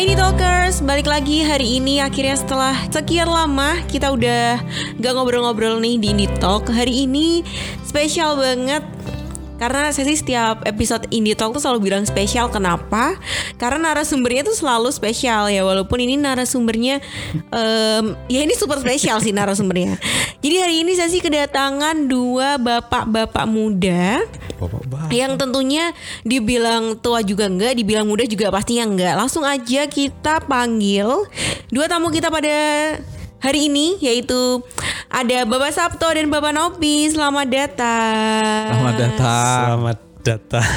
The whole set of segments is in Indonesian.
Hai nih Talkers, balik lagi hari ini akhirnya setelah sekian lama kita udah gak ngobrol-ngobrol nih di Indie Talk. Hari ini spesial banget karena saya sih setiap episode Indie Talk tuh selalu bilang spesial. Kenapa? Karena narasumbernya tuh selalu spesial ya. Walaupun ini narasumbernya em, Ya ini super spesial sih narasumbernya. Jadi hari ini saya sih kedatangan dua bapak-bapak muda. Yang tentunya dibilang tua juga enggak, dibilang muda juga pastinya enggak. Langsung aja kita panggil dua tamu kita pada hari ini yaitu ada Bapak Sabto dan Bapak Nopi. Selamat datang. Selamat datang. Selamat datang.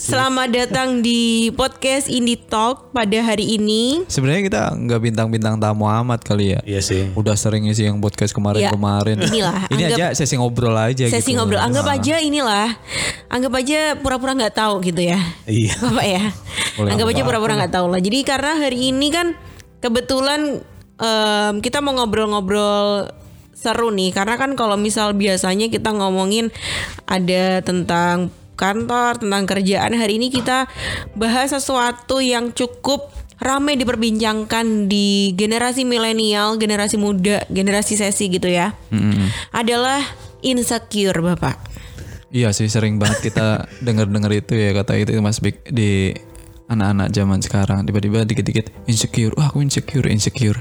Selamat datang di podcast Indie Talk pada hari ini. Sebenarnya kita nggak bintang-bintang tamu amat kali ya. Iya sih. Udah sering sih yang podcast kemarin-kemarin. Ya, inilah, Ini anggap- aja sesi ngobrol aja Sesi gitu. ngobrol, anggap Nah, aja inilah, anggap aja pura-pura nggak tahu gitu ya. Iya. Bapak ya. Boleh, Anggap aja pura-pura nggak tahu lah. Jadi karena hari ini kan kebetulan em, kita mau ngobrol-ngobrol seru nih karena kan kalau misal biasanya kita ngomongin ada tentang kantor, tentang kerjaan, hari ini kita bahas sesuatu yang cukup ramai diperbincangkan di generasi milenial, generasi muda, generasi sesi gitu ya. Mm-mm. Adalah insecure, Bapak. Iya sih sering banget kita dengar-dengar itu ya kata itu Mas Big di anak-anak zaman sekarang tiba-tiba dikit-dikit insecure. Wah aku insecure, insecure.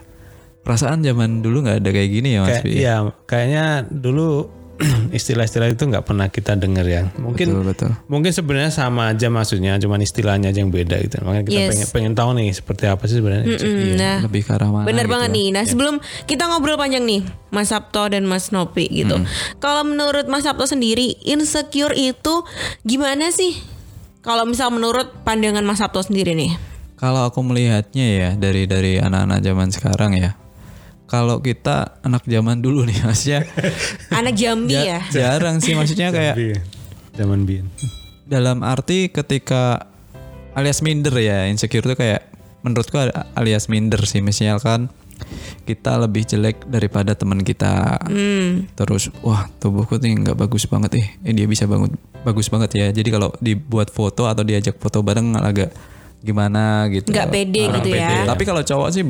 Perasaan zaman dulu nggak ada kayak gini ya Mas Kayak, Big. iya, kayaknya dulu istilah-istilah itu nggak pernah kita dengar ya. Mungkin Betul betul. mungkin sebenarnya sama aja maksudnya, cuman istilahnya aja yang beda gitu. Makanya kita Yes. pengen pengen tahu nih seperti apa sih sebenarnya. Mm, nah, Lebih ke arah mana? Bener gitu banget ya. nih. Nah sebelum kita ngobrol panjang nih, Mas Sabto dan Mas Nopi gitu. Kalau menurut Mas Sabto sendiri, insecure itu gimana sih? Kalau misal menurut pandangan Mas Sabto sendiri nih. Kalau aku melihatnya ya dari dari anak-anak zaman sekarang ya. Kalau kita anak zaman dulu nih maksudnya Anak Jambi ya. jarang sih maksudnya kayak. Zaman Bin. dalam arti ketika alias minder ya insecure tuh kayak menurutku alias minder sih misalkan kita lebih jelek daripada teman kita Hmm. terus wah tubuhku nih nggak bagus banget eh eh, dia bisa bangun bagus banget ya jadi kalau dibuat foto atau diajak foto bareng agak gimana gitu Nggak pede gitu ya. tapi kalau cowok sih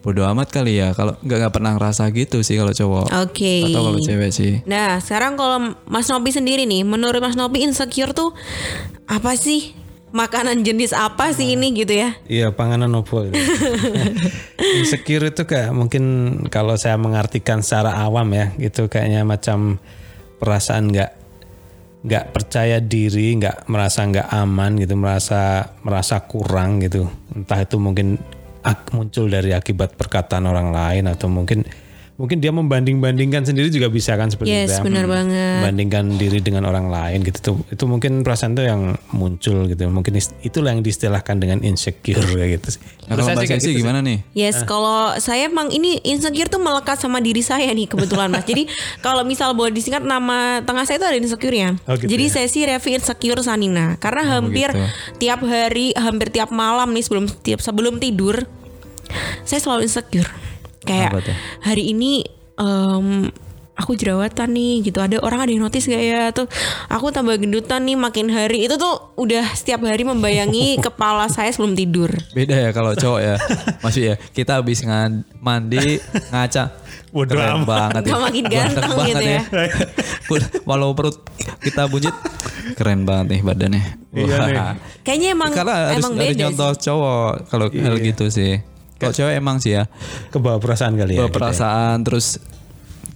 bodo amat kali ya kalau nggak nggak pernah ngerasa gitu sih kalau cowok Oke. atau kalau cewek sih Nah sekarang kalau Mas Nopi sendiri nih, menurut Mas Nopi insecure tuh apa sih? Makanan jenis apa sih ini gitu ya? Iya panganan opo. gitu. Insecure itu kayak mungkin kalau saya mengartikan secara awam ya gitu kayaknya macam perasaan nggak nggak percaya diri, nggak merasa nggak aman gitu, merasa merasa kurang gitu. Entah itu mungkin muncul dari akibat perkataan orang lain atau mungkin mungkin dia membanding-bandingkan sendiri juga bisa kan seperti Yes, itu. ya. benar Hmm, banget. Membandingkan diri dengan orang lain gitu tuh. Itu mungkin perasaan itu yang muncul gitu. Mungkin itulah yang diistilahkan dengan insecure kayak gitu sih. nah, kalau saya mbak sih gitu sih. gimana nih Yes, kalau saya emang ini insecure tuh melekat sama diri saya nih kebetulan Mas. Jadi kalau misal boleh disingkat nama tengah saya itu ada insecure ya. Oh, gitu Jadi ya? saya sih Revi Insecure Sanina karena hampir begitu. tiap hari, hampir tiap malam nih sebelum tiap sebelum tidur saya selalu insecure. Kayak hari ini em, aku jerawatan nih gitu ada orang ada yang notice gak ya tuh aku tambah gendutan nih makin hari itu tuh udah setiap hari membayangi kepala saya sebelum tidur Beda ya kalau cowok ya. Masih ya, kita habis ngan- mandi ngaca. Bodo Keren amat. banget Nggak makin ganteng banget gitu ya. Walau perut kita buncit keren banget nih badannya. Iya nih. Wah. kayaknya emang Karena harus emang beda contoh sih. cowok kalau hal gitu sih. Kalau cewek emang sih ya, Kebawa perasaan kali ya. bawa perasaan terus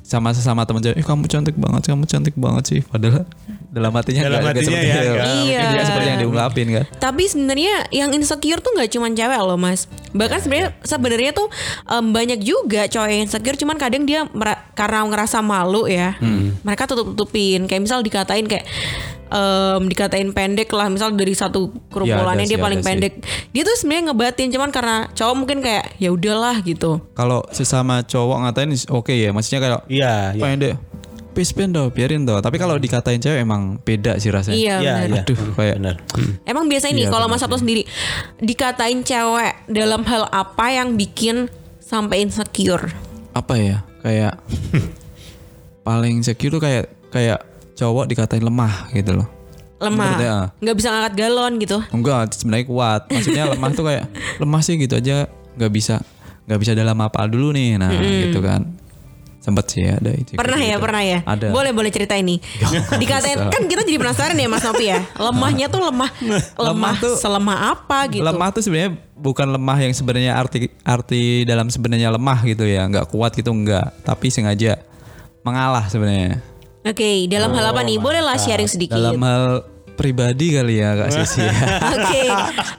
sama sesama teman cewek, "Ih, kamu cantik banget, kamu cantik banget sih. Padahal dalam hatinya Dalam nggak- nggak hatinya seperti ya, itu. nggak- Iya. Mungkin nggak seperti yang diungkapin kan. Tapi sebenarnya yang insecure tuh nggak cuma cewek loh mas. Bahkan sebenarnya sebenarnya tuh em, banyak juga cowok yang insecure. Cuman kadang dia karena ngerasa malu ya, mereka tutup tutupin. Kayak misal dikatain kayak em, dikatain pendek lah. Misal dari satu kerumulannya ada dia sih, paling ada sih. pendek. Dia tuh sebenarnya ngebatin. Cuman karena cowok mungkin kayak ya udahlah gitu. Kalau sesama cowok ngatain oke ya, maksudnya kayak Iya, iya. pendek peace pen dong biarin dong tapi kalau dikatain cewek emang beda sih rasanya Iya Iya, benar. iya. aduh kayak Benar. Hmm. Emang biasa ini Iya, kalau Mas Sabto sendiri dikatain cewek dalam hal apa yang bikin sampai insecure? apa ya kayak paling secure tuh kayak kayak cowok dikatain lemah gitu loh lemah. Ah. Nggak bisa ngangkat galon gitu. Enggak, sebenarnya kuat. Maksudnya lemah tuh kayak lemah sih gitu aja nggak bisa nggak bisa dalam apa dulu nih. Nah, gitu kan. Sempet sih ada itu. Pernah ya, gitu. pernah ya. Ada. Boleh boleh cerita ini. Dikatain kan kita jadi penasaran ya Mas Nopi ya. Lemahnya tuh lemah lemah tuh- selemah apa gitu. Lemah tuh sebenarnya bukan lemah yang sebenarnya arti arti dalam sebenarnya lemah gitu ya, nggak kuat gitu enggak, tapi sengaja mengalah sebenarnya. Oke, dalam hal apa nih? Bolehlah sharing sedikit. Dalam hal pribadi kali ya Kak Sisi ya. Oke.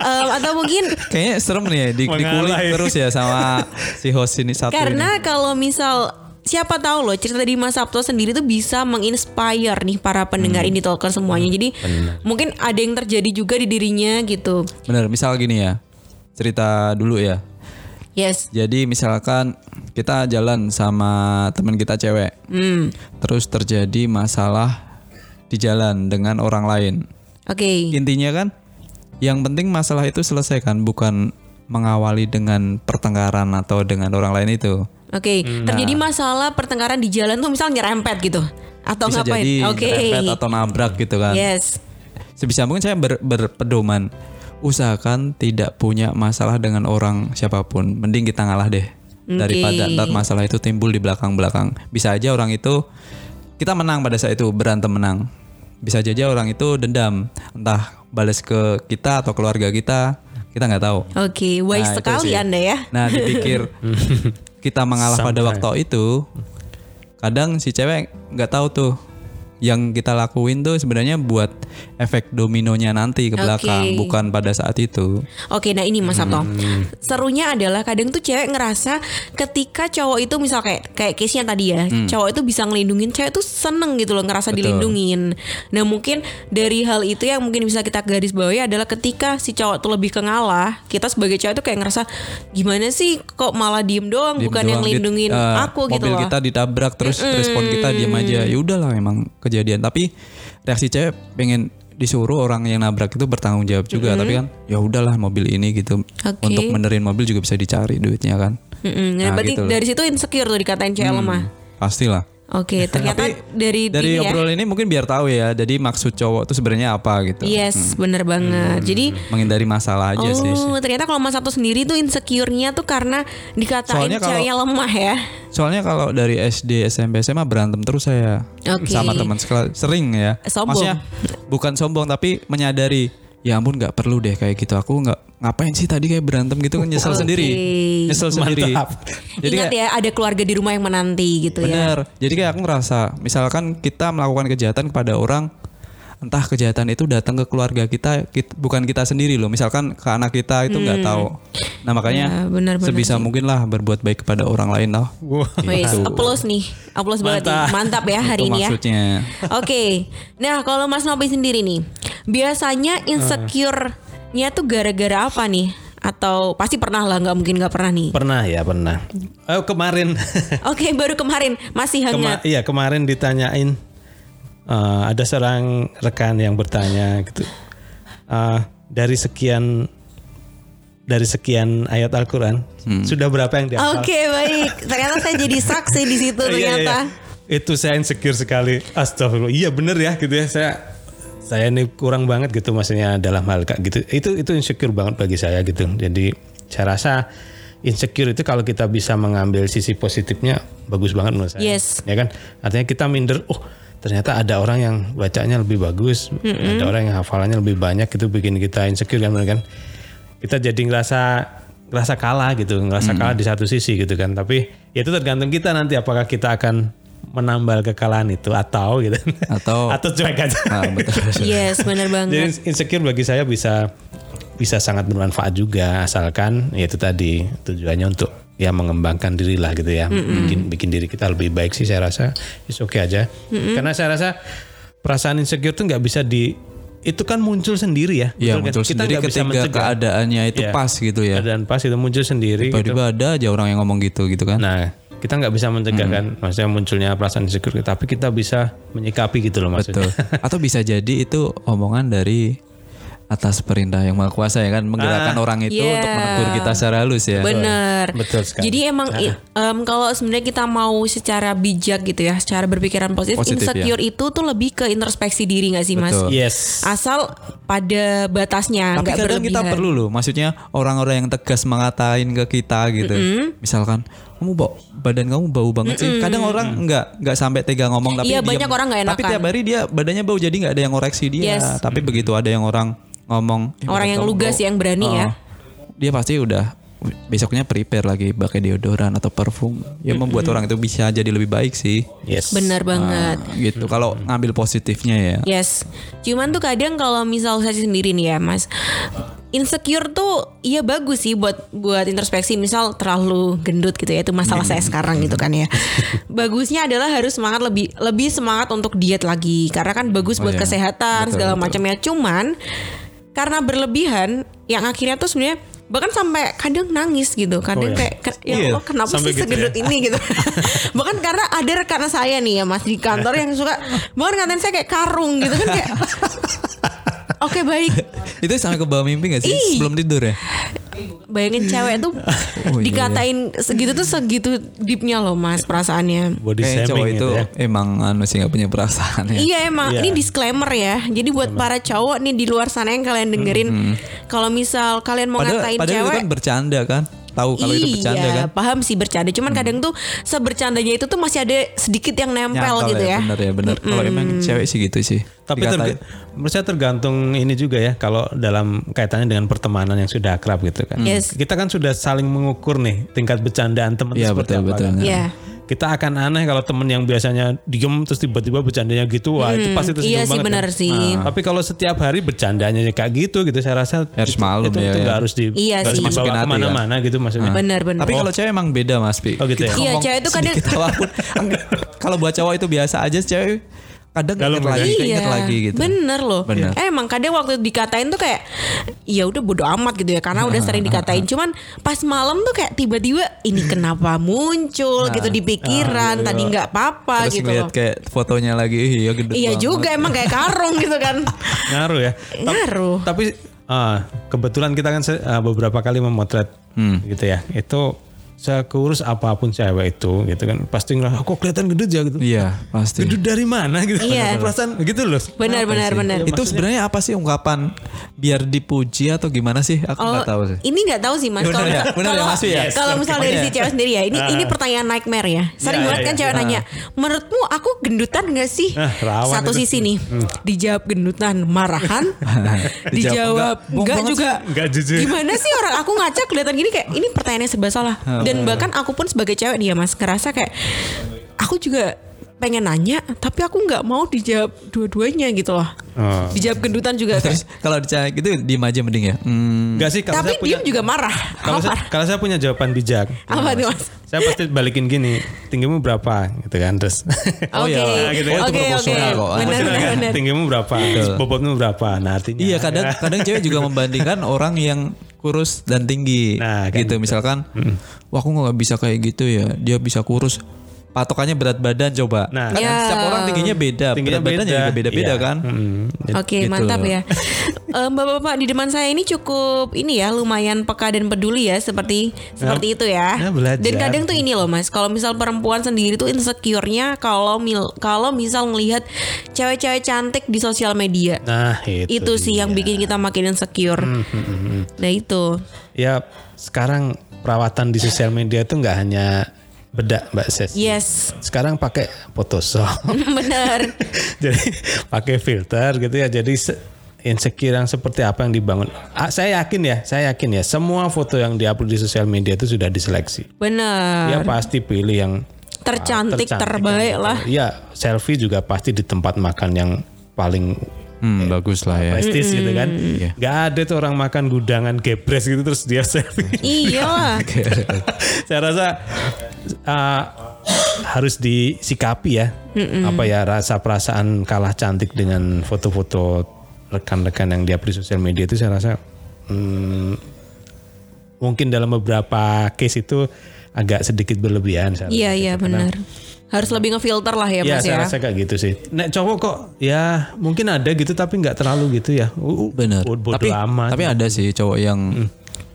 Em, atau mungkin Kayaknya serem nih ya di, dikulik ya. terus ya sama si host ini satu ini. karena kalau misal siapa tahu loh cerita dari Mas Sabto sendiri tuh bisa menginspire nih para pendengar Hmm. ini talker semuanya. Jadi mungkin ada yang terjadi juga di dirinya gitu. Bener, misal gini ya. Cerita dulu ya. Yes. Jadi misalkan kita jalan sama teman kita cewek. Hmm. Terus terjadi masalah di jalan dengan orang lain. Oke. Intinya kan yang penting masalah itu selesaikan bukan mengawali dengan pertengkaran atau dengan orang lain itu. Oke. Terjadi masalah pertengkaran di jalan tuh misal nyerempet gitu atau Bisa ngapain? Oke. nyerempet atau nabrak gitu kan. Yes. Sebisa mungkin saya ber- berpedoman usahakan tidak punya masalah dengan orang siapa pun. Mending kita ngalah deh daripada ntar masalah itu timbul di belakang-belakang. Bisa aja orang itu kita menang pada saat itu berantem menang. Bisa aja orang itu dendam, entah balas ke kita atau keluarga kita, kita nggak tahu. Oke, wise Nah, sekali. Anda ya. Nah dipikir kita mengalah pada Sometimes. waktu itu, kadang si cewek nggak tahu tuh yang kita lakuin tuh sebenarnya buat efek dominonya nanti ke belakang, Oke. bukan pada saat itu. Oke, nah ini Mas Sabto. Hmm. Serunya adalah kadang tuh cewek ngerasa ketika cowok itu misal kayak kayak case yang tadi ya, Hmm. cowok itu bisa ngelindungin, cewek tuh seneng gitu loh ngerasa dilindungin. Nah mungkin dari hal itu yang mungkin bisa kita garis bawahi adalah ketika si cowok tuh lebih ke ngalah, kita sebagai cewek tuh kayak ngerasa gimana sih kok malah diem doang, Diem bukan yang doang, dit- lindungin eh, aku gitu mobil loh. kita ditabrak terus respon kita diam aja. Ya udahlah emang kejadian. Tapi reaksi cewek pengen disuruh orang yang nabrak itu bertanggung jawab juga. Tapi kan ya udahlah mobil ini gitu. Oke. Untuk benerin mobil juga bisa dicari duitnya kan. Mm-mm. Nah, Nah, berarti gitu dari situ insecure tuh dikatain cewek lemah. Pastilah. Oke, ternyata dari Dari ini ya. obrolan ini mungkin biar tahu ya. Jadi maksud cowok itu sebenarnya apa gitu. Yes, bener banget. Jadi Menghindari masalah aja sih. Oh, ternyata kalau Mas Sabtu sendiri tuh insecure-nya tuh karena dikatain Soalnya kalau- ceweknya lemah ya. Soalnya kalau dari SD, SMP, SMA berantem terus saya Oke. sama teman sekolah sering ya. Sombong. Maksudnya bukan sombong tapi menyadari ya ampun nggak perlu deh kayak gitu. Aku nggak ngapain sih tadi kayak berantem gitu kan nyesel Oke. sendiri. Nyesel sendiri. Mantap. Jadi Ingat kayak ya ada keluarga di rumah yang menanti gitu ya. bener. Jadi kayak aku ngerasa misalkan kita melakukan kejahatan kepada orang entah kejahatan itu datang ke keluarga kita, kit- bukan kita sendiri loh. Misalkan ke anak kita itu nggak tahu. Nah makanya Hmm. Ya, benar-benar sebisa mungkin lah berbuat baik kepada orang lain loh. Wes, applause nih. Applause banget nih. Mantap ya hari Itu ini ya. maksudnya. Oke. Nah, kalau Mas Nopi sendiri nih, biasanya insecure-nya tuh gara-gara apa nih? Atau pasti pernah lah, nggak mungkin nggak pernah nih. Pernah ya pernah. Oh kemarin. Oke, baru kemarin masih Kema- hangat. iya kemarin ditanyain eh, ada seorang rekan yang bertanya gitu Eh, dari sekian dari sekian ayat Al-Quran Hmm. sudah berapa yang dihafal? Oke, baik. Ternyata saya jadi saksi di situ Iya, iya, ternyata. iya. Itu saya insecure sekali. Astagfirullah. Iya bener ya gitu ya. Saya saya ini kurang banget gitu maksudnya dalam hal kayak gitu. Itu itu insecure banget bagi saya gitu. Jadi saya rasa insecure itu kalau kita bisa mengambil sisi positifnya bagus banget menurut saya. Yes. Ya kan? Artinya kita minder, oh ternyata ada orang yang bacanya lebih bagus, ada orang yang hafalannya lebih banyak itu bikin kita insecure kan kan? Kita jadi ngerasa ngerasa kalah gitu, ngerasa kalah di satu sisi gitu kan. Tapi ya itu tergantung kita nanti apakah kita akan menambal kekalahan itu atau gitu. Atau- atau cuek aja. Ah, betul. Yes, benar banget. Jadi insecure bagi saya bisa bisa sangat bermanfaat juga asalkan ya itu tadi tujuannya untuk ya mengembangkan diri lah gitu ya bikin bikin diri kita lebih baik sih saya rasa is oke aja karena saya rasa perasaan insecure tuh nggak bisa di itu kan muncul sendiri ya Iya betul kan? muncul Kita sendiri nggak bisa ketika mencegah. keadaannya itu Iya. pas gitu ya. keadaan pas itu muncul sendiri gitu. Tiba-tiba ada aja orang yang ngomong gitu gitu kan. nah kita nggak bisa mencegah Hmm. kan maksudnya munculnya perasaan insecure tapi kita bisa menyikapi gitu loh maksudnya Betul. Atau bisa jadi itu omongan dari atas perintah yang maha kuasa ya kan menggerakkan orang itu Iya. untuk menegur kita secara halus ya. Bener. Betul sekali. Jadi emang i- em, kalau sebenarnya kita mau secara bijak gitu ya, secara berpikiran positif, Positif, insecure itu tuh lebih ke introspeksi diri nggak sih mas? Betul. Yes. Asal pada batasnya, Tapi kadang kita perlu loh, maksudnya orang-orang yang tegas mengatain ke kita gitu. Misalkan kamu bau badan kamu bau banget sih. Kadang orang nggak nggak sampai tega ngomong tapi Iya, diam. banyak orang nggak Tapi enakan. tiap hari dia badannya bau jadi nggak ada yang ngoreksi dia. Yes. Tapi begitu ada yang orang ngomong "Eh, Orang yang lugas, bau." yang berani ya. Oh, Dia pasti udah besoknya prepare lagi pakai deodoran atau parfum. Ya membuat orang itu bisa jadi lebih baik sih. Yes. Bener banget. Nah, gitu. Kalau ngambil positifnya ya. Yes. Cuman tuh kadang kalau misal saya sendiri nih ya, Mas. Insecure tuh iya bagus sih buat buat introspeksi misal terlalu gendut gitu ya itu masalah saya sekarang gitu kan ya. Bagusnya adalah harus semangat lebih lebih semangat untuk diet lagi karena kan bagus Oh buat iya. kesehatan Betul, segala macamnya. Cuman karena berlebihan yang akhirnya tuh sebenarnya bahkan sampai kadang nangis gitu kadang Oh, iya. kayak ya Iya, Allah, kenapa sampai sih gitu segendut ya. ini gitu bahkan karena ada rekan saya nih ya mas di kantor yang suka bahkan ngatain saya kayak karung gitu kan kayak oke baik Itu sampai ke bawah mimpi gak sih Ih. sebelum tidur ya? Bayangin cewek tuh Oh, iya, dikatain segitu tuh segitu deepnya loh mas perasaannya Body Kayak cowok shaming itu gitu ya. emang anu sih nggak punya perasaan ya. Iya emang Iya. ini disclaimer ya. Jadi buat para cowok nih di luar sana yang kalian dengerin, kalau misal kalian mau Padahal, ngatain padahal cewek, itu kan bercanda kan. Tahu kalau itu bercanda iya, kan. paham sih bercanda. Cuman kadang tuh sebercandanya itu tuh masih ada sedikit yang nempel Nyangkal gitu ya. Bener ya bener. Kalau emang cewek sih gitu sih. Tapi terga- menurut saya tergantung ini juga ya kalau dalam kaitannya dengan pertemanan yang sudah akrab gitu kan. Yes. Kita kan sudah saling mengukur nih tingkat bercandaan teman Iya, seperti betul, apa betul. kan. Iya. Kita akan aneh kalau temen yang biasanya diem terus tiba-tiba bercandanya gitu, wah itu pasti tersinggung iya sih, banget. benar kan. sih. Nah, tapi kalau setiap hari bercandanya kayak gitu gitu, saya rasa Harus itu, malum itu, ya, itu ya. harus di Iya nggak harus sih. dibawa ya. ke mana-mana gitu maksudnya. Benar-benar. Tapi kalau cewek emang beda mas Pi. Oh, gitu ya? Iya, cewek itu kadang- kalau buat cowok itu biasa aja cewek kadang Dalam inget lagi, iya, keinget lagi gitu. bener loh. Bener. Eh, emang kadang waktu dikatain tuh kayak, ya udah bodo amat gitu ya, karena udah sering dikatain. Cuman pas malam tuh kayak tiba-tiba ini kenapa muncul gitu di pikiran, tadi nggak apa-apa gitu loh. kayak fotonya lagi, ih, iya Iya banget. juga emang kayak karung gitu kan. Ngaruh ya. Ngaruh. Tapi ah, kebetulan kita kan ah, beberapa kali memotret Hmm. gitu ya. Itu sekurus apa pun cewek itu gitu kan pasti ngerasa kok kelihatan gendut ya gitu. Iya pasti. Gendut dari mana gitu. Iya. Perasaan gitu loh. Benar benar benar. itu sebenarnya apa sih ungkapan biar dipuji atau gimana sih? Aku Oh, nggak tahu sih. ini nggak tahu sih mas. Bener Kalau ya? ya, kalau- Mas ya? Kalau misal dari si cewek sendiri ya, ini Ah. ini pertanyaan nightmare ya. Sering Iya, banget iya, kan iya. cewek Ah. nanya, menurutmu aku gendutan gak sih? Ah, Satu itu. Hmm. sisi nih, dijawab gendutan marahan, dijawab enggak "Bohong banget juga. Enggak jujur. Gimana sih orang aku ngaca kelihatan gini kayak ini pertanyaan yang serba salah. Dan bahkan aku pun sebagai cewek dia mas ngerasa kayak aku juga pengen nanya, tapi aku nggak mau dijawab dua-duanya gitu loh. Oh. Dijawab gendutan juga kayak. Terus kalau dicari gitu diem aja mending ya. Hmm, Enggak sih kalau Tapi saya punya dia juga marah. kalau saya, kalau saya punya jawaban bijak. Apa tuh mas? Saya pasti balikin gini, tinggimu berapa gitu kan terus. Oh, iya. Oke, gitu ya, itu oke, oke, kan, benar. tinggimu berapa, bobotmu berapa. Nah artinya. Iya kadang kadang cewek juga membandingkan orang yang kurus dan tinggi Nah, kan gitu. gitu. misalkan wah aku nggak bisa kayak gitu ya. Dia bisa kurus patokannya berat badan coba Nah. kan Ya. setiap orang tingginya beda Tingginya berat badan juga beda-beda Iya. kan Mm. Oke Gitu. mantap ya Eh, Bapak-bapak di depan saya ini cukup Ini ya lumayan peka dan peduli ya Seperti seperti itu ya ya, belajar. Dan kadang tuh ini loh mas Kalau misal perempuan sendiri tuh insecure-nya Kalau mil, kalau misal melihat Cewek-cewek cantik di sosial media Nah itu. Itu sih yang bikin kita makin insecure Nah itu Ya sekarang perawatan di sosial media itu nggak hanya bedak Mbak Ses. Yes Sekarang pakai Photoshop. Bener jadi pakai filter gitu ya. Jadi se- insecure yang seperti apa yang dibangun. Ah, saya yakin ya, saya yakin ya. Semua foto yang diupload di sosial media itu sudah diseleksi. Bener Dia pasti pilih yang Tercantik, tercantik terbaik yang- lah Iya, selfie juga pasti di tempat makan yang paling hmm, bagus lah ya prestis gitu kan. Iya. Gak ada tuh orang makan gudangan gebres gitu terus dia selfie. Iya lah Saya rasa uh, harus disikapi ya. Apa ya rasa perasaan kalah cantik dengan foto-foto rekan-rekan yang dia di sosial media itu saya rasa hmm, mungkin dalam beberapa case itu agak sedikit berlebihan. saya Iya rasa iya gitu. Karena benar. Harus lebih ngefilter lah ya Ya, Mas saya ya. rasa kayak gitu sih. Nek cowok kok ya mungkin ada gitu tapi nggak terlalu gitu ya. Uh, uh, Bener. Tapi amat. tapi ada sih cowok yang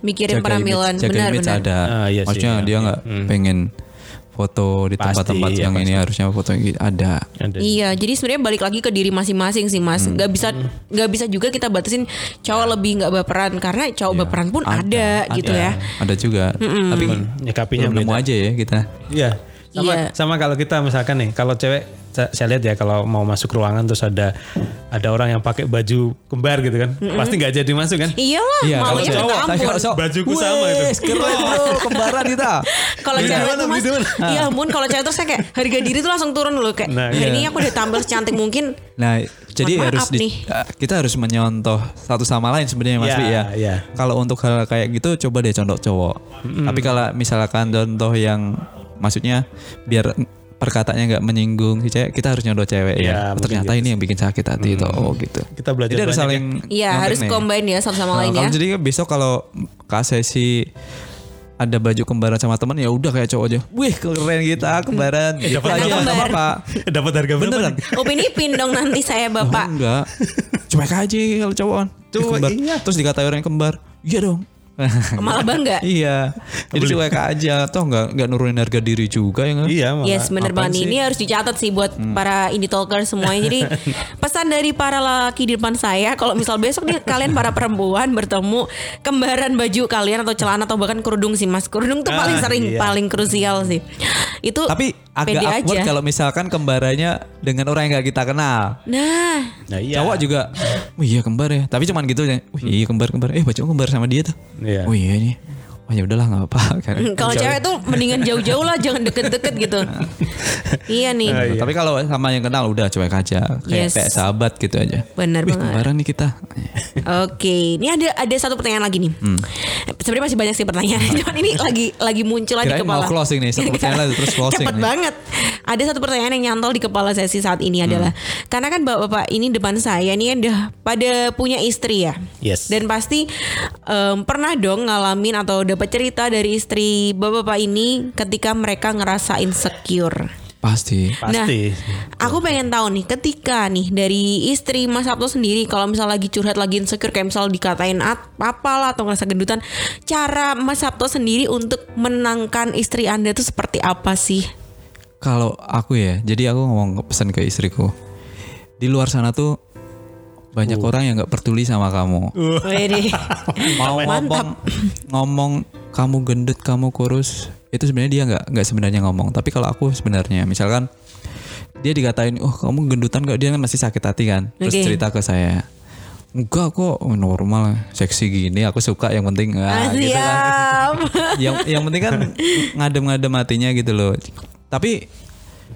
Mikirin jaga penampilan image, jaga benar image benar. ada. Ah, iya sih, Maksudnya iya. dia nggak pengen foto di tempat-tempat iya, yang ini pasti. harusnya foto yang gitu. ada. Ada. Iya, jadi sebenarnya balik lagi ke diri masing-masing sih Mas. Hmm. Gak bisa nggak bisa juga kita batasin cowok lebih nggak baperan karena cowok Iya. baperan pun ada, gitu ya. Ada juga. Tapi Nyikapinya belum nemu aja ya kita. Iya. Sama, Iya. sama kalau kita misalkan nih, kalau cewek sa- saya lihat ya kalau mau masuk ruangan terus ada ada orang yang pakai baju kembar gitu kan, pasti nggak jadi masuk kan? Iyalah, Iya, kalau maunya cowok, ampun. so- Bajuku sama itu. Keren bro, kembaran kita. Kalau Beli cewek di mana, tuh mas, iya ampun kalau cewek tuh saya kayak harga diri tuh langsung turun loh kayak Nah, hari iya. ini aku udah tampil secantik mungkin. Nah, jadi Mohon harus maaf di- nih. uh, kita harus menyontoh satu sama lain sebenarnya Mas Iya, Bi ya. iya. Kalau untuk hal kayak gitu coba deh contoh cowok. Tapi kalau misalkan contoh yang maksudnya biar perkataannya nggak menyinggung si cewek, kita harus nyontoh cewek Iya, ya. Oh, mungkin ternyata gitu ini yang bikin sakit hati itu. Oh gitu. Kita belajar Jadi harus banyak saling Iya nyontek harus nih. combine ya satu sama Nah, lain kalau ya. jadi besok kalau ke sesi ada baju kembaran sama teman ya udah kayak cowok aja. Wih keren kita kembaran. Gitu dapat aja kembar. nggak apa-apa. Dapat harga berapa? Beneran. nih? Upin Ipin dong nanti saya Oh, bapak. enggak. Cuek aja kalau cowok kan. Dia Cuek, kembar. iya. Terus dikatain orang yang kembar. Iya dong. Malah bangga. iya. Jadi cuek aja. Toh enggak enggak nurunin harga diri juga ya? Iya, malah. Yes bener banget? Ini harus dicatat sih buat Hmm. para indie talker semuanya Jadi pesan dari para laki di depan saya Kalau misal besok nih kalian para perempuan bertemu Kembaran baju kalian atau celana atau bahkan kerudung sih mas Kerudung tuh Ah, paling sering iya. paling krusial sih Itu Tapi agak pede awkward aja kalau misalkan kembarannya dengan orang yang gak kita kenal. Nah Nah, iya. Cowok juga, wih iya kembar ya. Tapi cuman gitu ya. Iya kembar kembar. Eh baju kembar sama dia tuh. Iya. Oh iya nih. Oh ya udahlah nggak apa. Kan. Kalau cewek tuh mendingan jauh-jauh lah Jangan deket-deket gitu Iya nih Ah, iya. Tapi kalau sama yang kenal udah cuek aja. Kayak, Yes. kayak sahabat gitu aja. Bener Wih banget kembaran nih kita. Oke, ini ada ada satu pertanyaan lagi nih. Hmm. Sebenarnya masih banyak sih pertanyaan, cuman ini lagi lagi muncul di Kirain mau kepala. closing nih, satu pertanyaan lagi, terus closing Cepet nih. banget. Ada satu pertanyaan yang nyantol di kepala sesi saat ini adalah Hmm. karena kan bapak-bapak ini depan saya ini udah pada punya istri ya. Yes. Dan pasti em, pernah dong ngalamin atau dapat cerita dari istri bapak-bapak ini ketika mereka ngerasa insecure. Pasti. Pasti. Nah, aku pengen tahu nih ketika nih dari istri Mas Sabto sendiri kalau misal lagi curhat lagi insecure kayak misal dikatain at- apa lah atau ngerasa gendutan, cara Mas Sabto sendiri untuk menenangkan istri Anda itu seperti apa sih? Kalau aku ya, jadi aku ngomong pesan ke istriku. Di luar sana tuh banyak Uh. orang yang nggak peduli sama kamu. Wede. Mau ngomong ngomong kamu gendut, kamu kurus, itu sebenarnya dia nggak nggak sebenarnya ngomong. Tapi kalau aku sebenarnya, misalkan dia dikatain, oh kamu gendutan gak dia kan masih sakit hati kan, terus Oke. cerita ke saya. Enggak kok normal seksi gini aku suka yang penting Ah, gitu kan yang yang penting kan ngadem-ngadem hatinya gitu loh. Tapi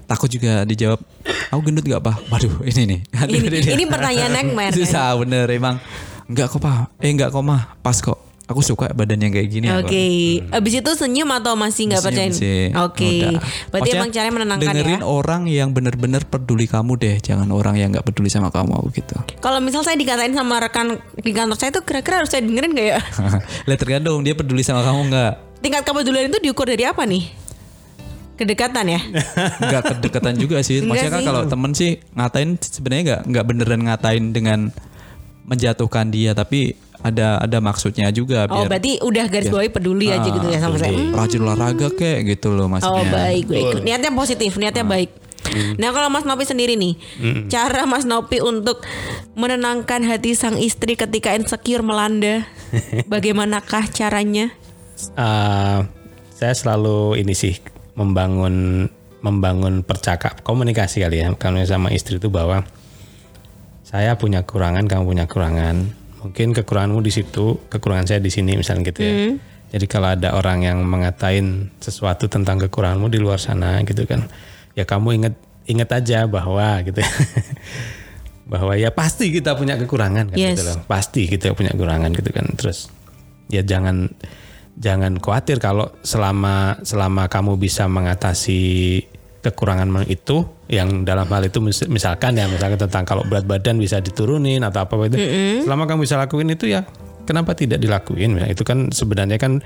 takut juga dijawab, aku gendut gak pak? Waduh ini nih. Aduh, Ini, ini pertanyaan nightmare. kan? Susah bener emang. Enggak kok pak, eh enggak kok mah, pas kok. Aku suka badan yang kayak gini. aku. Oke, abis itu senyum atau masih nggak percaya? Oke, Udah. berarti Maksudnya, emang caranya menenangkan dengerin ya. orang yang bener-bener peduli kamu deh, jangan orang yang nggak peduli sama kamu gitu. Kalau misal saya dikatain sama rekan di kantor saya itu kira-kira harus saya dengerin gak ya? Lihat tergantung dia peduli sama kamu nggak? Tingkat kepedulian itu diukur dari apa nih? Kedekatan ya? nggak kedekatan juga sih. Enggak Maksudnya kan kalau temen sih ngatain sebenarnya nggak nggak beneran ngatain dengan menjatuhkan dia, tapi ada ada maksudnya juga Oh biar berarti udah garis bawahi peduli aja gitu ya sama saya. Hmm. rajin olahraga kayak gitu loh maksudnya. Oh baik baik. Niatnya positif, niatnya baik. Nah kalau Mas Nopi sendiri nih, cara Mas Nopi untuk menenangkan hati sang istri ketika insecure melanda, bagaimanakah caranya? Eh, saya selalu ini sih membangun membangun percakap komunikasi kali ya. Kalau sama istri itu bahwa saya punya kekurangan kamu punya kekurangan. Mungkin kekuranganmu di situ kekurangan saya di sini misalnya gitu ya. Jadi kalau ada orang yang mengatain sesuatu tentang kekuranganmu di luar sana gitu kan ya kamu inget inget aja bahwa gitu ya. bahwa ya pasti kita punya kekurangan kan Yes. gitu loh. Pasti kita punya kekurangan gitu kan. Terus ya jangan jangan khawatir kalau selama selama kamu bisa mengatasi kekurangan itu yang dalam hal itu mis- misalkan ya misalkan tentang kalau berat badan bisa diturunin atau apa itu selama kamu bisa lakuin itu ya kenapa tidak dilakuin? Ya, itu kan sebenarnya kan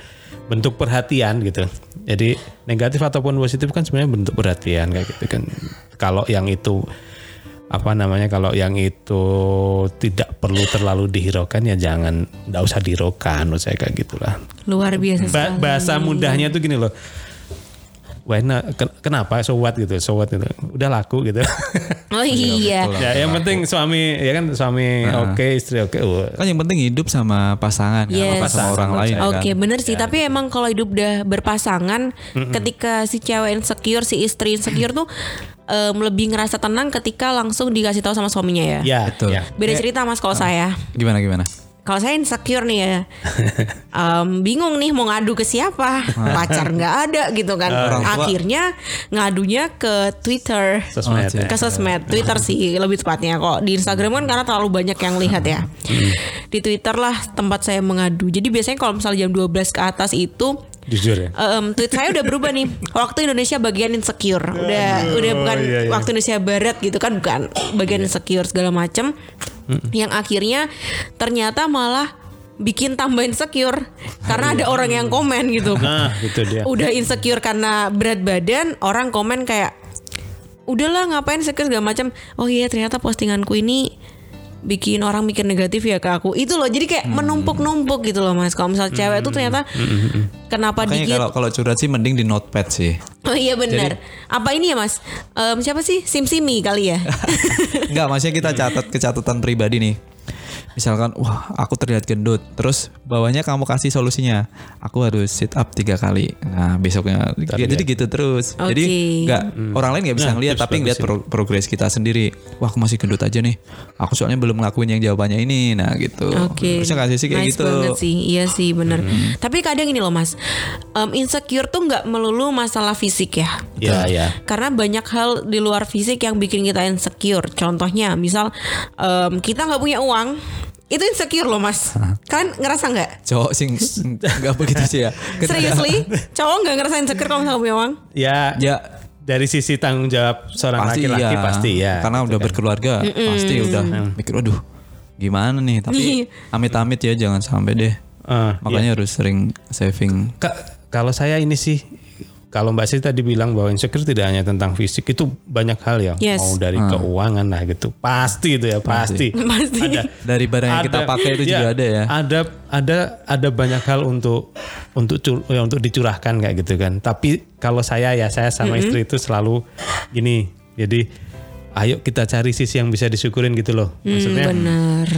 bentuk perhatian gitu. Jadi negatif ataupun positif kan sebenarnya bentuk perhatian kayak gitu kan. Kalau yang itu apa namanya kalau yang itu tidak perlu terlalu dihiraukan ya jangan nggak usah dihiraukan menurut saya kayak gitulah. Luar biasa Ba- sekali. bahasa mudahnya tuh gini loh. Wah, nah, ken- kenapa? So what gitu so what gitu. Udah laku gitu. Oh iya. ya yang penting suami ya kan suami oke istri oke Wah, Kan yang penting hidup sama pasangan kan, Yes. apa sama orang lain ya Oke kan. bener sih. Tapi emang kalau hidup udah berpasangan Ketika si cewek insecure Si istri insecure tuh em, Lebih ngerasa tenang ketika langsung dikasih tahu sama suaminya ya? Ya Betul. ya. Beda cerita mas kalau saya. Gimana gimana? Kalau saya insecure nih ya. Em, Bingung nih mau ngadu ke siapa? Pacar nggak ada gitu kan. Orang tua. Akhirnya ngadunya ke Twitter. Sosmed Oh, ya. ke sosmed. Twitter sih lebih tepatnya. Kok di Instagram kan karena terlalu banyak yang lihat ya. Di Twitter lah tempat saya mengadu. Jadi biasanya kalau misalnya jam 12 ke atas itu jujur ya? Em, tweet saya udah berubah nih. Waktu Indonesia bagian insecure. Udah udah bukan iya, iya. waktu Indonesia Barat gitu kan bukan. Bagian insecure segala macem. Yang akhirnya ternyata malah bikin tambah insecure. Karena ada orang yang komen gitu. Nah gitu dia. Udah insecure karena berat badan orang komen kayak udahlah ngapain insecure segala macam oh iya ternyata postinganku ini bikin orang mikir negatif ya ke aku. Itu loh jadi kayak Hmm. menumpuk-numpuk gitu loh mas. Kalau misal cewek tuh ternyata kenapa Makanya dikit? kalau kalau curhat sih mending di notepad sih. oh iya benar apa ini ya mas? Em, siapa sih? Simsimi kali ya? Enggak, maksudnya kita catat ke catatan pribadi nih. Misalkan, wah aku terlihat gendut. Terus bawahnya kamu kasih solusinya. Aku harus sit up tiga kali. Nah besoknya, ya, jadi gitu terus. Jadi Oke. nggak orang lain nggak bisa Nah, ngeliat, tapi ngeliat pro- progres kita sendiri. Wah aku masih gendut aja nih. Aku soalnya belum ngelakuin yang jawabannya ini. Nah gitu. Oke. Bisa kasih sih kayak nice gitu. banget sih. Iya sih bener. Tapi kadang ini loh Mas. em, insecure tuh nggak melulu masalah fisik ya. ya ya Karena banyak hal di luar fisik yang bikin kita insecure. Contohnya, misal em, kita nggak punya uang, itu insecure loh mas. Kan ngerasa nggak? Cowok sih nggak begitu sih ya. Seriously, cowok nggak ngerasa insecure kalau misalnya punya uang? ya Ya dari sisi tanggung jawab seorang pasti laki-laki iya. pasti ya karena udah berkeluarga pasti udah mikir waduh gimana nih tapi amit-amit ya jangan sampai deh Eh, makanya harus sering saving Kak, kalau saya ini sih kalau Mbak Sri tadi bilang bahwa insecure tidak hanya tentang fisik itu banyak hal ya. Yes. mau dari keuangan lah gitu. Pasti itu ya pasti, Pasti. ada dari barang yang kita pakai itu juga ada ya. ada ada ada banyak hal untuk untuk cur- ya, untuk dicurahkan kayak gitu kan. Tapi kalau saya ya saya sama istri itu selalu gini. Jadi ayo kita cari sisi yang bisa disyukurin gitu loh. Maksudnya Bener.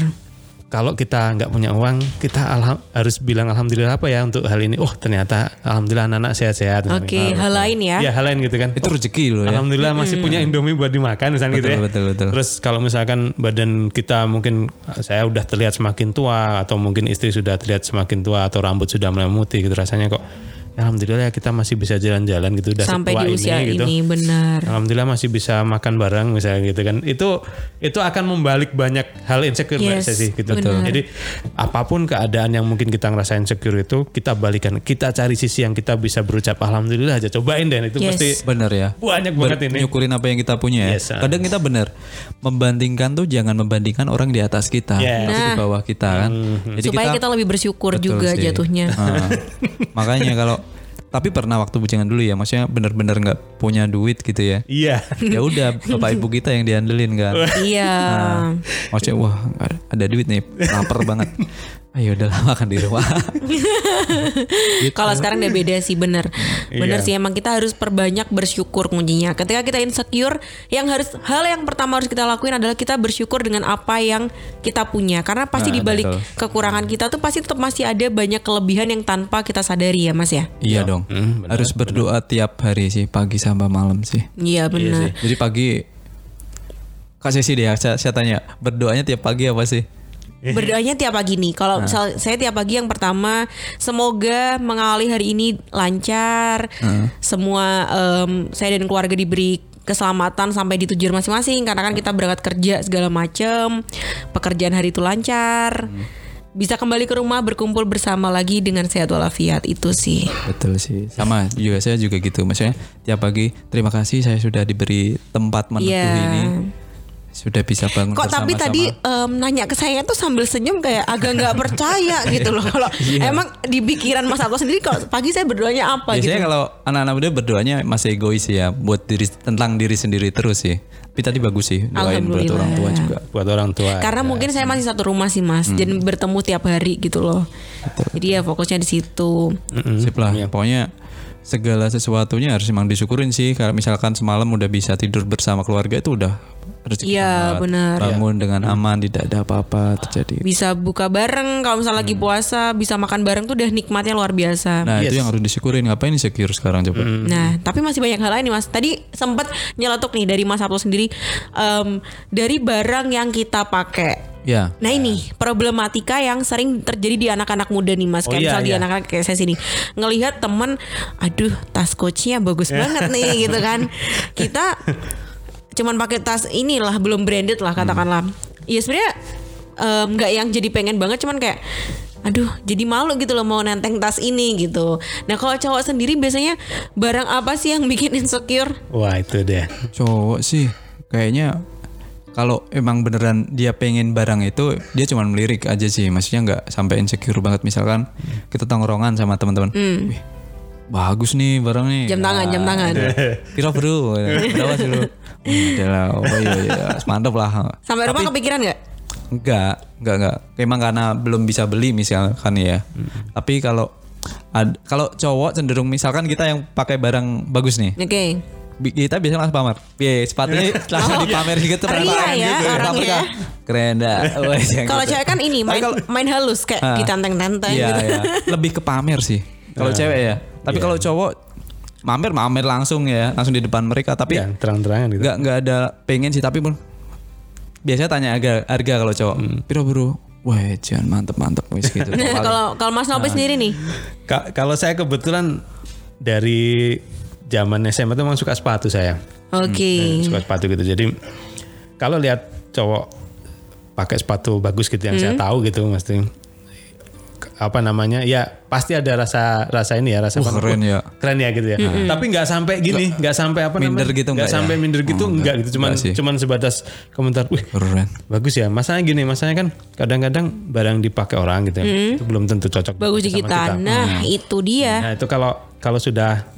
Kalau kita nggak punya uang, kita alham- harus bilang alhamdulillah apa ya untuk hal ini. Oh ternyata alhamdulillah anak-anak sehat-sehat. Oke, hal lain ya. Ya hal lain gitu kan. itu rezeki loh ya Alhamdulillah masih punya Indomie buat dimakan misalnya gitu Betul, ya. betul, betul. Terus kalau misalkan badan kita mungkin saya udah terlihat semakin tua atau mungkin istri sudah terlihat semakin tua atau rambut sudah mulai memutih gitu rasanya kok. Alhamdulillah ya kita masih bisa jalan-jalan gitu udah Sampai di usia ini, gitu. ini benar. Alhamdulillah masih bisa makan bareng misalnya gitu kan. Itu itu akan membalik banyak hal insecure Yes, Sesi gitu. benar. Jadi apa pun keadaan yang mungkin kita ngerasain insecure itu kita balikan. Kita cari sisi yang kita bisa berucap alhamdulillah aja cobain deh itu Yes. pasti bener ya banyak banget ini. nyukurin apa yang kita punya ya Yes, kadang kita bener membandingkan tuh jangan membandingkan orang di atas kita Yes. tapi di Nah. bawah kita kan jadi Supaya kita, lebih bersyukur juga sih. jatuhnya. Ah. makanya kalau tapi pernah waktu bujangan dulu ya maksudnya bener-bener nggak punya duit gitu ya Iya. ya udah bapak ibu kita yang diandelin kan iya. maksudnya wah ada duit nih lapar banget ayo udah makan di rumah. Kalau sekarang udah beda sih bener. Bener Iya. sih emang kita harus perbanyak bersyukur kuncinya. Ketika kita insecure Yang harus Hal yang pertama harus kita lakuin adalah Kita bersyukur dengan apa yang kita punya. Karena pasti Nah, dibalik betul. kekurangan kita tuh Pasti tetap masih ada banyak kelebihan yang tanpa kita sadari ya mas ya? Iya dong. Hmm, benar, harus berdoa tiap hari sih pagi sampai malam sih. Iya benar. jadi pagi Kak Sesi deh saya, saya tanya berdoanya tiap pagi apa sih Berdoanya tiap pagi nih. Kalau misal saya tiap pagi yang pertama semoga mengawali hari ini lancar. Semua em, saya dan keluarga diberi keselamatan sampai di tujuan masing-masing karena kan kita berangkat kerja segala macem pekerjaan hari itu lancar bisa kembali ke rumah berkumpul bersama lagi dengan sehat walafiat itu sih Betul sih. Sama juga saya juga gitu. Maksudnya tiap pagi terima kasih saya sudah diberi tempat meneduh Iya. ini. Sudah bisa bangun Kok tapi tadi em, nanya ke saya tuh sambil senyum kayak agak nggak percaya gitu loh. Kalau Iya. emang di pikiran Mas Ato sendiri kalau pagi saya berdoanya apa Biasanya gitu. kalau anak-anak muda berdoanya masih egois ya, buat diri tentang diri sendiri terus sih. Tapi tadi bagus sih doain buat orang tua juga. buat orang tua. Karena mungkin saya masih satu rumah sih Mas, Hmm. dan bertemu tiap hari gitu loh. Jadi ya fokusnya di situ. Sip lah. Pokoknya segala sesuatunya harus emang disyukurin sih. Kalau misalkan semalam udah bisa tidur bersama keluarga itu udah rezeki Iya, banget. benar. Bangun dengan aman, tidak ada apa-apa terjadi. Bisa buka bareng kalau misalnya lagi puasa, bisa makan bareng tuh udah nikmatnya luar biasa. Hmm. Nah itu yang harus disyukurin. Ngapain insecure sekarang coba? Nah, tapi masih banyak hal lain nih Mas. Tadi sempat nyeletuk nih dari Mas Sabto sendiri em, dari barang yang kita pakai. Ya. Nah ini problematika yang sering terjadi di anak-anak muda nih mas. Oh, Kayak iya, misal di iya. anak-anak kayak saya sini ngelihat temen, aduh tas coachnya bagus banget nih gitu kan. Kita cuman pakai tas inilah belum branded lah katakanlah. Ya sebenarnya em, nggak yang jadi pengen banget, cuman kayak Aduh, jadi malu gitu loh mau nenteng tas ini gitu. Nah kalau cowok sendiri biasanya barang apa sih yang bikin insecure? Wah itu deh. Cowok sih kayaknya kalau emang beneran dia pengen barang itu dia cuma melirik aja sih maksudnya nggak sampai insecure banget misalkan kita tongkrongan sama teman-teman Wih, bagus nih barang nih Jam tangan, jam tangan. kira bro berapa sih lu udah lah oh iya iya mantap lah Sampai rumah kepikiran nggak? enggak enggak enggak emang karena belum bisa beli misalkan ya tapi kalau ad- kalau cowok cenderung misalkan kita yang pakai barang bagus nih Oke. Bi- kita biasanya langsung pamer. Iya, sepatunya langsung dipamer gitu Ria ya gitu. orangnya. Keren dah. Wah, yang Kalau gitu. cewek kan ini Tapi main kalau- main halus kayak Ah. ditenteng-tenteng Iya, gitu. iya. Lebih ke pamer sih. Kalau cewek ya. Tapi kalau cowok mamer mamer langsung ya, langsung di depan mereka. Tapi Ya terang-terangan gitu. nggak nggak ada pengen sih. Tapi pun biasanya tanya harga harga kalau cowok. Piro bro? Wah, jangan mantep mantep wis gitu. Nah, kalau kalau Mas. Nopi sendiri nih, Ka- kalau saya kebetulan dari zaman SMA itu memang suka sepatu saya. oke. suka sepatu gitu. Jadi kalau lihat cowok pakai sepatu bagus gitu yang saya tahu gitu mesti apa namanya ya pasti ada rasa rasa ini ya rasa Uh, keren ya. keren ya gitu ya tapi nggak sampai gini nggak sampai apa Minder namanya gitu nggak nggak ya? sampai minder gitu enggak enggak. gitu cuman Enggak cuman sebatas komentar wih Keren. bagus ya masanya gini masanya kan kadang-kadang barang dipakai orang gitu ya itu belum tentu cocok Bagus di sama kita. Nah, itu dia. nah itu kalau kalau sudah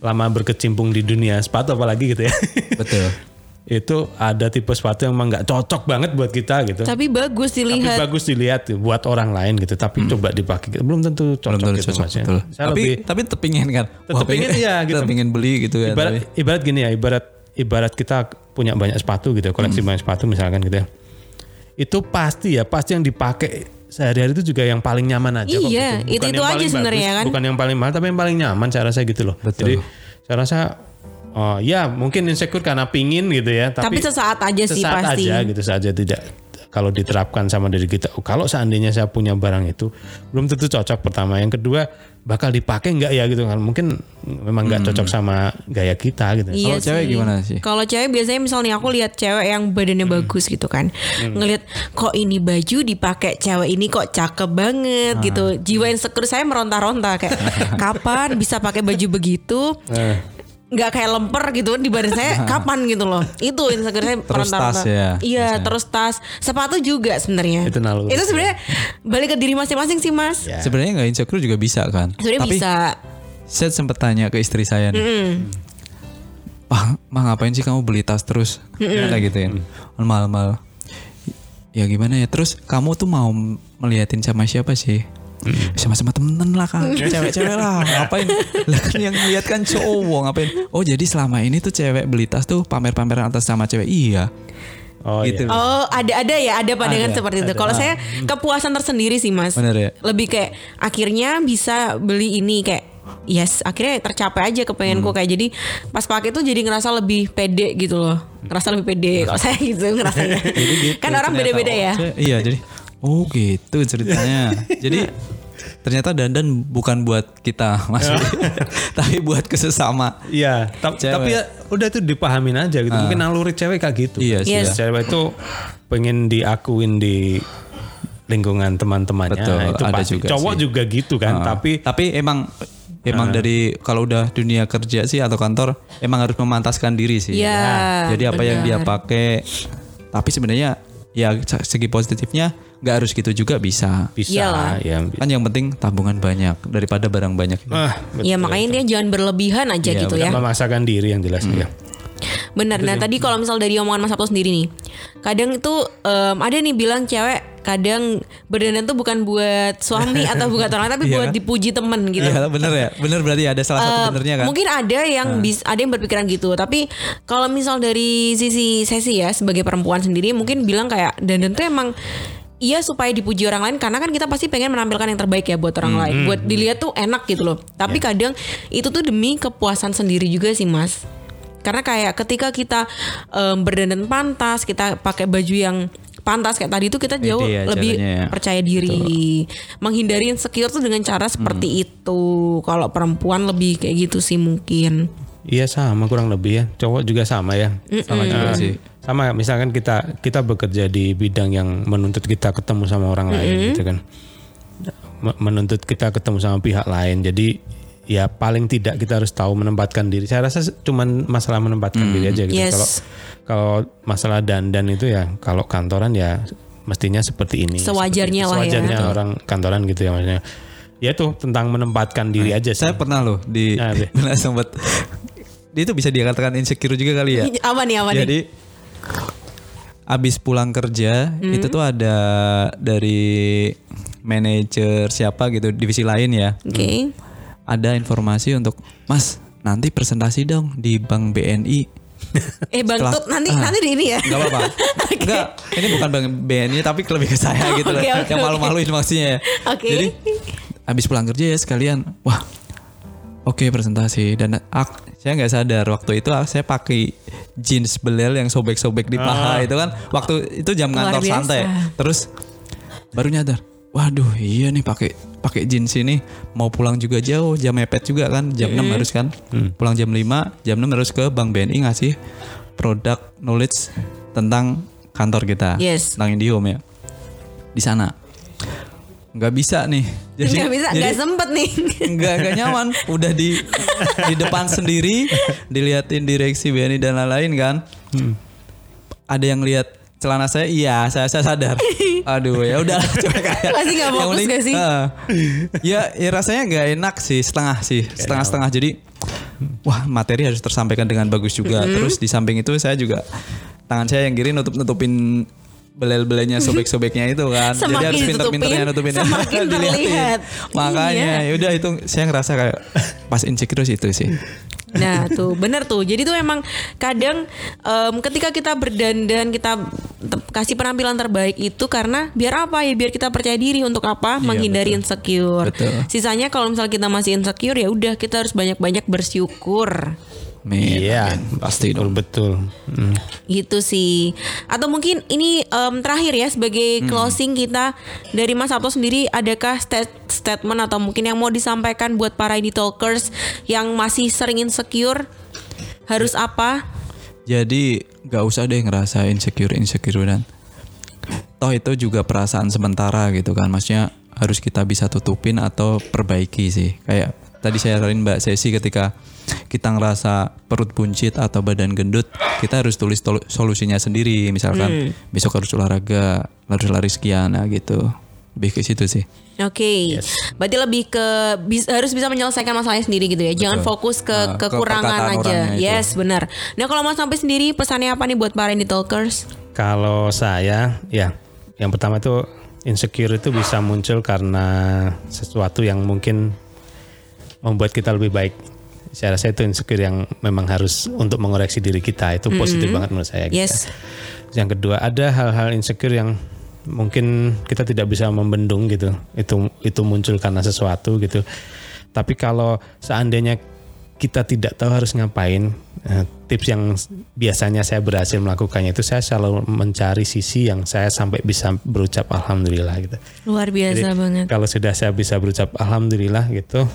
lama berkecimpung di dunia sepatu apalagi gitu ya Betul. itu ada tipe sepatu yang emang nggak cocok banget buat kita gitu. Tapi bagus Tapi dilihat. bagus dilihat buat orang lain gitu. Tapi coba dipakai gitu. belum tentu cocok Hmm. Belum tentu gitu cocok ya. betul. Saya Tapi lebih tapi tepingin kan. Tetep pingin, iya, gitu. Tetep pingin beli gitu ya. ibarat tapi- ibarat gini ya, ibarat ibarat kita punya banyak sepatu gitu, koleksi Hmm. banyak sepatu misalkan gitu ya. Itu pasti ya, pasti yang dipakai sehari-hari itu juga yang paling nyaman aja kok Iya, gitu. itu- Bukan itu aja sebenarnya kan. Bukan yang paling mahal, tapi yang paling nyaman saya rasa gitu loh. Betul. Jadi saya rasa oh ya mungkin insecure karena pingin gitu ya, Tapi sesaat aja sih sesaat pasti. aja gitu saja tidak kalau diterapkan sama diri kita oh, kalau seandainya saya punya barang itu belum tentu cocok pertama yang kedua bakal dipakai nggak ya gitu kan mungkin memang nggak cocok sama gaya kita gitu Iya Kalau cewek sih. gimana sih? Kalau cewek biasanya misalnya aku lihat cewek yang badannya bagus gitu kan. Ngelihat kok ini baju dipakai cewek ini kok cakep banget gitu. Jiwa insecure saya meronta-ronta kayak kapan bisa pakai baju begitu? Eh, nggak kayak lemper gitu di badan saya kapan gitu loh itu insecure saya Terus tas ya, iya terus tas sepatu juga sebenarnya Itu naluri. itu sebenarnya balik ke diri masing-masing sih mas Ya. Sebenarnya nggak insecure juga bisa kan. sebenarnya Tapi bisa saya sempat tanya ke istri saya nih. Wah, mah ngapain sih kamu beli tas terus? Kayak gitu ya. Mal-mal. Ya gimana ya? Terus kamu tuh mau meliatin sama siapa sih? Sama-sama temen lah kan Cewek-cewek lah Ngapain Lah kan yang lihat kan cowok Ngapain Oh jadi selama ini tuh cewek beli tas tuh Pamer-pameran atas sama cewek Iya oh Gitu. iya. Oh ada ada ya ada pandangan Ada, seperti itu. Kalau saya kepuasan tersendiri sih mas. Bener ya? Lebih kayak akhirnya bisa beli ini kayak yes akhirnya tercapai aja kepengenku kayak jadi pas pakai tuh jadi ngerasa lebih pede gitu loh. Ngerasa lebih pede kalau saya gitu ngerasanya. kan orang beda-beda oh, ya. saya- Iya jadi Oh gitu ceritanya Jadi ternyata dandan bukan buat kita Mas Tapi buat kesesama Iya, ta- Cewek. tapi ya udah itu dipahamin aja gitu. Mungkin naluri cewek kayak gitu. Iya sih Yes. ya. Cewek itu pengen diakuin di lingkungan teman-temannya. Betul, itu ada pasti. juga Cowok sih. juga gitu kan, Ah. tapi tapi emang emang dari kalau udah dunia kerja sih atau kantor emang harus memantaskan diri sih. Iya, Jadi apa yang dia pakai Tapi sebenarnya ya segi positifnya nggak harus gitu juga bisa. Bisa Iyalah. ya. Kan yang penting tabungan banyak daripada barang banyak. Ah, Ya makanya dia jangan berlebihan aja Iya, gitu ya. memaksakan diri yang jelas ya. Benar. Nah tadi kalau misal dari omongan Mas Sabto sendiri nih, kadang itu em, ada nih bilang cewek kadang berdandan tuh bukan buat suami atau bukan orang tapi Iya buat dipuji temen gitu. Iya bener ya, bener berarti ada salah satu Eh, benernya kan. Mungkin ada yang bis, ada yang berpikiran gitu, tapi kalau misal dari sisi sesi ya sebagai perempuan sendiri mungkin bilang kayak dandan tuh emang Iya supaya dipuji orang lain karena kan kita pasti pengen menampilkan yang terbaik ya buat orang lain, buat dilihat tuh enak gitu loh. Tapi kadang itu tuh demi kepuasan sendiri juga sih mas. Karena kayak ketika kita em, berdandan pantas, kita pakai baju yang pantas kayak tadi tuh kita jauh ya lebih ya. percaya diri, menghindari insecure tuh dengan cara seperti itu. Kalau perempuan lebih kayak gitu sih mungkin. Iya sama kurang lebih ya. Cowok juga sama ya. Sama juga sih. Sama misalkan kita kita bekerja di bidang yang menuntut kita ketemu sama orang lain gitu kan. Me- Menuntut kita ketemu sama pihak lain. Jadi ya paling tidak kita harus tahu menempatkan diri. Saya rasa cuman masalah menempatkan diri aja gitu. Yes. Kalau kalau masalah dandan itu ya kalau kantoran ya mestinya seperti ini. Sewajarnya lah ya. Sewajarnya orang kantoran gitu ya maksudnya. Ya itu tentang menempatkan diri aja sih. Saya pernah loh di Ah, iya. pernah sempat itu bisa dikatakan insecure juga kali ya. Apa nih apa nih? Abis pulang kerja Hmm. itu tuh ada dari manajer siapa gitu divisi lain ya. Oke. Ada informasi untuk Mas nanti presentasi dong di Bank BNI. Eh Bang Setelah- Tut nanti Ah. nanti di ini ya. Enggak apa-apa. Enggak, ini bukan Bank BNI tapi lebih ke saya gitu loh. Oke, oke, yang malu-maluin maksudnya ya. Oke. Jadi habis pulang kerja ya sekalian. Wah. Oke presentasi dan ak- saya nggak sadar waktu itu saya pakai jeans belel yang sobek-sobek di paha itu kan. Waktu itu jam Luar kantor biasa. santai. Terus baru nyadar waduh iya nih pakai pakai jeans ini. Mau pulang juga jauh jam mepet juga kan jam 6 harus kan. Pulang jam 5 jam 6 harus ke Bank BNI ngasih produk knowledge tentang kantor kita. Yes. tentang Indihome ya. Di sana nggak bisa nih. Nggak bisa, nggak sempet nih. nggak nggak nyaman. Udah di di depan sendiri diliatin direksi BNI dan lain-lain kan. Ada yang lihat celana saya? Iya saya, saya sadar. Aduh ya udah. Coba kayak Pasti nggak fokus penting, nggak sih? eh, ya ya rasanya nggak enak sih setengah sih setengah-setengah. jadi wah materi harus tersampaikan dengan bagus juga. Terus di samping itu saya juga tangan saya yang kiri nutup nutupin belel-belelnya sobek-sobeknya itu kan jadi Semakin harus pinter-pinternya ditutupin, nutupin semakin Diliatin. terlihat. makanya Iya. ya udah itu saya ngerasa kayak pas insecure itu sih Nah tuh bener tuh. Jadi tuh emang kadang em, ketika kita berdandan kita kasih penampilan terbaik itu karena biar apa ya biar kita percaya diri untuk apa menghindari insecure. Betul. Sisanya kalau misalnya kita masih insecure ya udah kita harus banyak-banyak bersyukur. Iya, amin. pasti betul dong betul. Hmm. Gitu sih. Atau mungkin ini em, terakhir ya sebagai closing kita dari Mas Sabto sendiri adakah stat- statement atau mungkin yang mau disampaikan buat para indie talkers yang masih sering insecure harus apa? jadi nggak usah deh ngerasa insecure insecure dan toh itu juga perasaan sementara gitu kan maksudnya harus kita bisa tutupin atau perbaiki sih kayak tadi saya saranin Mbak Sesi ketika kita ngerasa perut buncit atau badan gendut kita harus tulis solusinya sendiri misalkan besok harus olahraga harus lari sekian nah gitu lebih ke situ sih Oke, berarti lebih ke bis- harus bisa menyelesaikan masalahnya sendiri gitu ya. Jangan fokus ke Nah, ke kekurangan aja. itu. Yes, benar. Nah, kalau Mas sampai sendiri pesannya apa nih buat para indie talkers? Kalau saya, ya, yang pertama itu insecure itu bisa muncul karena sesuatu yang mungkin membuat kita lebih baik. Saya rasa itu insecure yang memang harus untuk mengoreksi diri kita itu positif banget menurut saya. gitu. Yes. Yang kedua ada hal-hal insecure yang mungkin kita tidak bisa membendung gitu. Itu itu muncul karena sesuatu gitu. Tapi kalau seandainya kita tidak tahu harus ngapain, eh, tips yang biasanya saya berhasil melakukannya itu saya selalu mencari sisi yang saya sampai bisa berucap alhamdulillah gitu. Luar biasa Jadi, banget. Kalau sudah saya bisa berucap alhamdulillah gitu,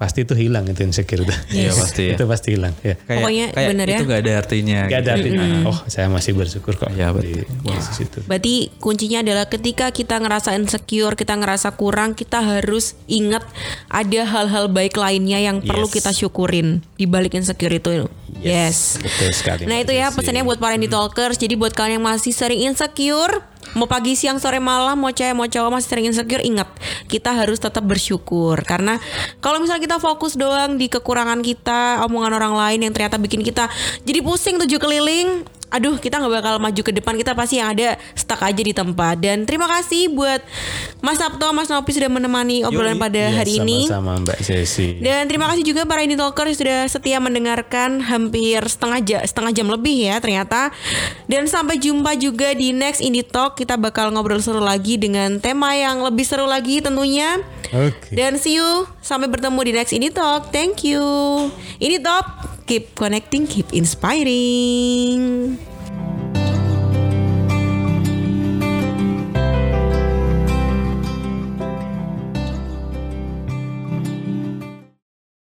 pasti itu hilang itu insecure itu. Iya, pasti ya. itu pasti hilang. Ya. Kayak, Pokoknya kayak bener ya. itu gak ada artinya. Gak ada gitu. artinya. Oh, saya masih bersyukur kok Iya, di betul. posisi itu. Berarti kuncinya adalah ketika kita ngerasa insecure, kita ngerasa kurang, kita harus ingat ada hal-hal baik lainnya yang perlu Yes. kita syukurin di balik insecure itu. Yes. Betul sekali. Nah itu ya pesannya buat para indie talkers. Jadi buat kalian yang masih sering insecure, mau pagi, siang, sore, malam, mau cewek, mau cowok masih sering insecure, ingat kita harus tetap bersyukur. Karena kalau misalnya kita fokus doang di kekurangan kita, omongan orang lain yang ternyata bikin kita jadi pusing tujuh keliling. Aduh, kita nggak bakal maju ke depan. Kita pasti yang ada stuck aja di tempat. Dan terima kasih buat Mas Sabto, Mas Nopi sudah menemani obrolan pada Iya, hari ini. Sama-sama Mbak Sesi. Dan terima kasih juga para indie talker yang sudah setia mendengarkan hampir setengah jam, setengah jam lebih ya ternyata. Dan sampai jumpa juga di next indie talk. Kita bakal ngobrol seru lagi dengan tema yang lebih seru lagi tentunya. Oke. Dan see you sampai bertemu di next indie talk. Thank you. Indie talk keep connecting, keep inspiring.